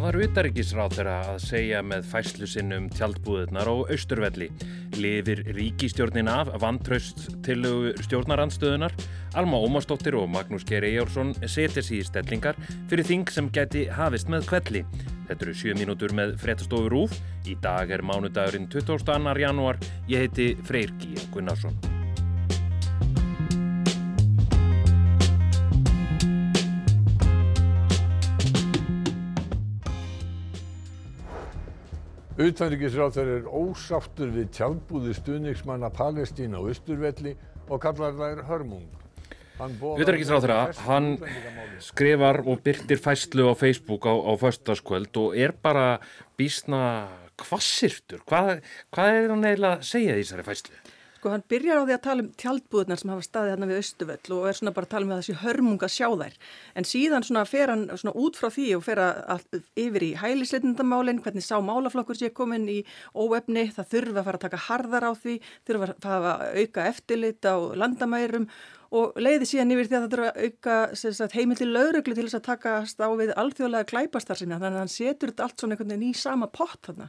Hvað var utaríkisráð þeirra að segja með fæslu sinnum tjaldbúðunar og austurvelli? Lifir ríkistjórnin af vantraust til stjórnarandstöðunar? Alma Ómarsdóttir og Magnús Geir Eyjórsson setja sér í stellingar fyrir þing sem geti hafist með kvelli. Þetta eru 7 mínútur með fréttastofu Rúf. Í dag er mánudagurinn 22. janúar. Ég heiti Freyr Gíja Gunnarsson. Utanríkisráþur er ósáttur við tjálbúði stuðningsmanna Palestín á Östurvelli og kallar þær hörmung. Utanríkisráþurra, hann skrifar og byrtir fæslu á Facebook á, á förstaskvöld og er bara bísna kvassirtur. Hvað, hvað er hann eiginlega að segja í þessari fæslu? Sko hann byrjar á því að tala um tjaldbúðunar sem hafa staðið hérna við Östuvöll og er svona bara að tala um þessi hörmunga sjá þær. En síðan svona fer hann svona út frá því og fer að yfir í hælisleitindamálinn, hvernig sá málaflokkur sé komin í óefni, það þurfa að fara að taka harðar á því, þurfa að auka eftirlit á landamærum og leiði síðan yfir því að það þurfa að auka sagt, heimildi lauruglu til þess að takast á við alþjóðlega glæpastar sinna þannig að hann setur þetta allt svona einhvern veginn í sama pott þarna.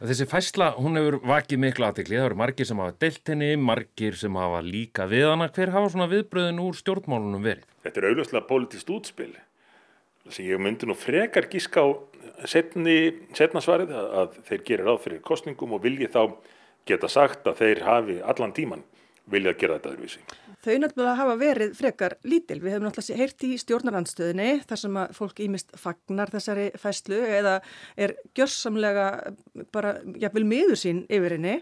Þessi fæsla, hún hefur vakið miklu aðtekli, það eru margir sem hafa deilt henni, margir sem hafa líka við hana, hver hafa svona viðbröðin úr stjórnmálunum verið? Þetta er auðvitað politist útspil sem ég myndi nú frekar gíska á setni, setna svarið að þeir gerir ráð fyrir kostningum og vilji þá geta sagt að þeir hafi allan tíman vilja að gera þetta öðruvísi. Þau náttúrulega hafa verið frekar lítil. Við hefum náttúrulega heyrt í stjórnarandstöðinni þar sem að fólk ímist fagnar þessari fæslu eða er gjörsamlega bara jafnvel miður sín yfir henni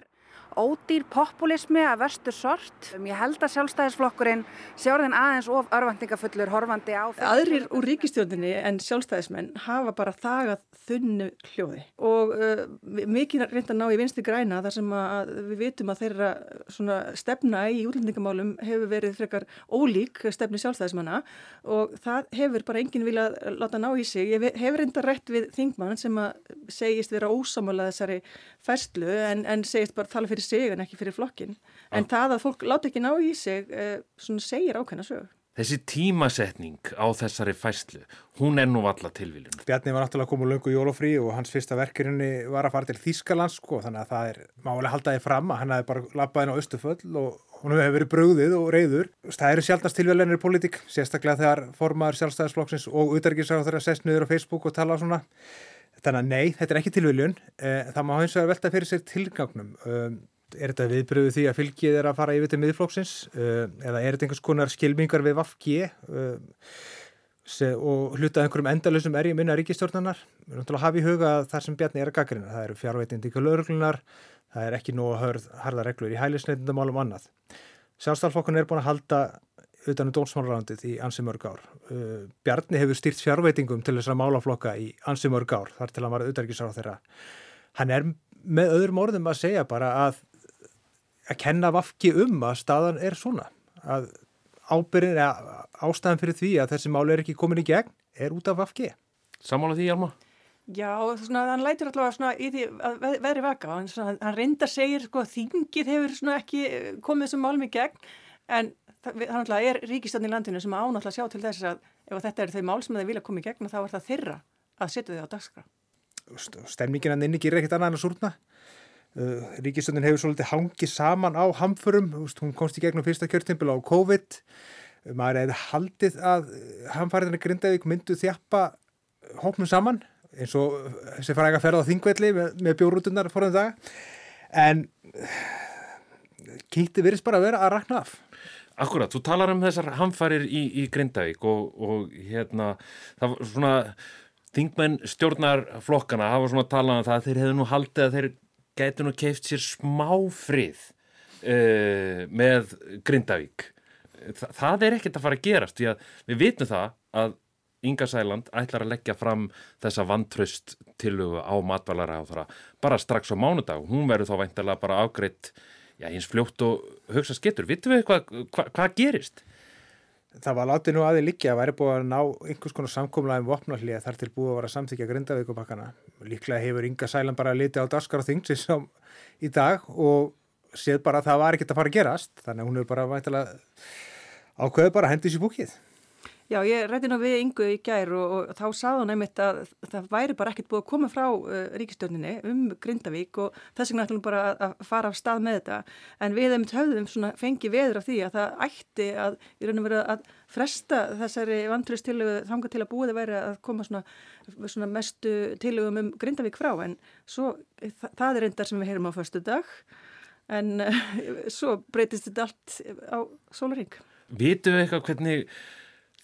ódýr populismi að verstu sort. Um, ég held að sjálfstæðisflokkurinn sjálfinn aðeins of örvendingafullur horfandi á. Aðrir úr ríkistjóðinni en sjálfstæðismenn hafa bara þagað þunnu hljóði og uh, mikið reynda ná í vinsti græna þar sem að við vitum að þeirra stefna í útlendingamálum hefur verið frekar ólík stefni sjálfstæðismanna og það hefur bara enginn viljað láta ná í sig. Ég hefur reynda rétt við þingmann sem að segist vera ósamála þessari fæslu en, en segist bara tala fyrir sig en ekki fyrir flokkin. En ah. það að fólk láta ekki ná í sig eh, segir ákveðna sög. Þessi tímasetning á þessari fæslu, hún er nú valla tilvílun. Bjarni var náttúrulega komið lungu í jólofrí og hans fyrsta verkerinni var að fara til Þýskalands sko, þannig að það er málega haldaði fram að hann hefði bara lappaði inn á Östuföll og hún hefði verið bröðið og reyður. Það eru sjálfnast tilvílunir í politík, sérstaklega þegar formaður sjálfstæðisflokksins og utarikisar á þeirra sest niður á Facebook og tala svona. Þannig að nei, þetta er ekki tilvílun. Eh, það má hins vegar velta fyrir sér tilgangnum. Er þetta viðbröðu því að fylgið er að fara yfir til miðflóksins uh, eða er þetta einhvers konar skilmingar við Vafki uh, og hlutað einhverjum endalösum erjum innan ríkistjórnanar við erum til að hafa í huga að það sem Bjarni er að gaggrina það eru fjárveitindi ykkur lauruglunar það er ekki nú að harða reglur í hælisneitindamálum annað. Sjálfstælfokkun er búin að halda utanum dónsmálurlandið í ansi mörg ár. Uh, Bjarni hefur stýrt fjárveitingum til þessara málaflokka í ansi mörg ár þar til hann var auðverkisar á þeirra hann er með öðrum orðum að segja bara að að kenna vafki um að staðan er svona að ábyrðin eða ástæðan fyrir því að þessi máli er ekki komin í gegn er út af vafki Samála því Hjalmar? Já, svona, hann lætur alltaf svona í því að veðri vaka hann, svona, hann reynda segir sko að þingið hefur ekki komið þessum málum í gegn en það er ríkistönn í landinu sem ánátt að sjá til þess að ef þetta eru þau mál sem þeir vilja koma í gegn þá er það þeirra að setja þau á dagskrá. Stemningin að inni gerir ekkert annað en að súrna Ríkistöndin hefur svolítið hangið saman á hamförum, hún komst í gegnum fyrsta kjörtimpil á COVID. Maður hefði haldið að hamfæriðinni Grindavík myndu þjappa hóknum saman eins og þessi fræga ferða á þingvelli með, með bjórútunar fórum það en kýtti virðist bara að vera að rakna af. Akkurat, þú talar um þessar hamfærir í, í Grindavík og, og hérna það var svona þingmenn stjórnarflokkana hafa svona talað um það að þeir hefðu nú haldið að þeir gætu nú keift sér smá frið uh, með Grindavík. Þa, það er ekkert að fara að gerast að við vitum það að Inga Sæland ætlar að leggja fram þessa vantraust tilugu á matvalara bara strax á mánudag. Hún verður þá veintilega bara afgreitt já, eins fljótt og hugsa skettur. Vittum við hvað hva, hva gerist? Það var látið nú aðið líka að væri búið að ná einhvers konar samkómlaðum vopnallið þar til búið að vera samþykja grindavíkubakkana líklega hefur Inga Sælan bara litið á daskar og þingsins í dag og séð bara að það var ekkert að fara að gerast. Þannig að hún hefur bara ákveðið bara hendis í búkið Já, ég rætti nú við yngu í gær og, og þá sáðu hann einmitt að það væri bara ekkert búið að koma frá uh, ríkistjórninni um Grindavík og þess vegna ætlum bara að, fara af stað með þetta. En við einmitt höfðum svona fengið veður af því að það ætti að í raun og veru að fresta þessari vanturistilögu þanga til að búið að vera að koma svona, svona mestu tilögum um Grindavík frá en svo það, það er reyndar sem við heyrum á förstu dag en uh, svo breytist þetta allt á sólaring. Vitu við eitthvað hvernig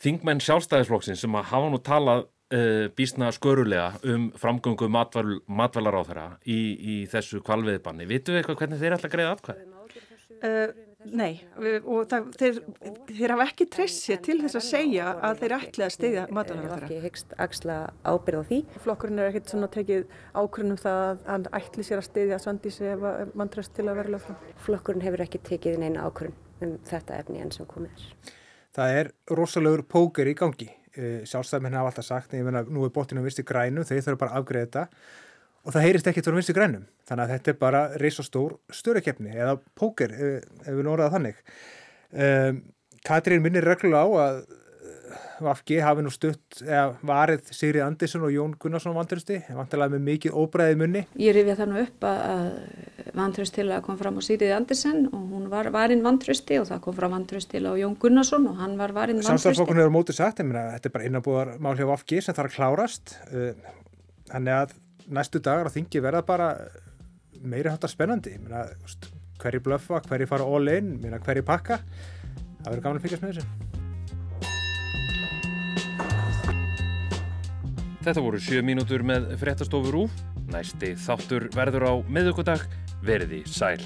þingmenn sjálfstæðisflokksins sem að hafa nú talað uh, býstna skörulega um framgöngu matvæl, matvælar á þeirra í, í þessu kvalviðbanni. Vitu við eitthvað hvernig þeir ætla að greiða atkvæði? Uh, nei, og það, þeir, þeir hafa ekki treysi til þess að segja að þeir ætla að steyðja matvælar á þeirra. Ekki hyggst axla ábyrð á því. Flokkurinn er ekkert svona tekið ákvörnum það að hann ætli sér að steyðja Svandísi ef mann treyst til að vera lög fram. Flokkurinn hefur ekki tekið neina ákvörn um þetta efni enn sem komið er það er rosalegur póker í gangi. Eh, sjálfstæðmenn hafa alltaf sagt ég menna nú er bóttinu vinstir grænum þeir þurfa bara að afgreða þetta. Og það heyrist ekkert frá vinstir grænum. Þannig að þetta er bara reysastór störukefni eða póker ef, ef við nóraða þannig. Um, Katrín minnir reglulega á að Vafki hafi nú stutt eða varið Sigrið Andersson og Jón Gunnarsson vanturusti, vantilega með mikið óbræði munni. Ég rifja það nú upp að vanturust til að kom fram á Sigrið Andersson og hún var varinn vanturusti og það kom fram vanturust til á Jón Gunnarsson og hann var varinn vanturusti. Samstaflokkurinn hefur mótið sagt, ég meina þetta er bara innabúðar mál hjá Vafki sem þarf að klárast þannig að næstu dagar á þingi verða bara meiri hátta spennandi, ég meina hverju blöffa, hverju fara all in, hverju pakka það verður gaman að fylgjast með þessu. Þetta voru 7 mínútur með fréttastofur úr. Næsti þáttur verður á miðugudag. Verði sæl.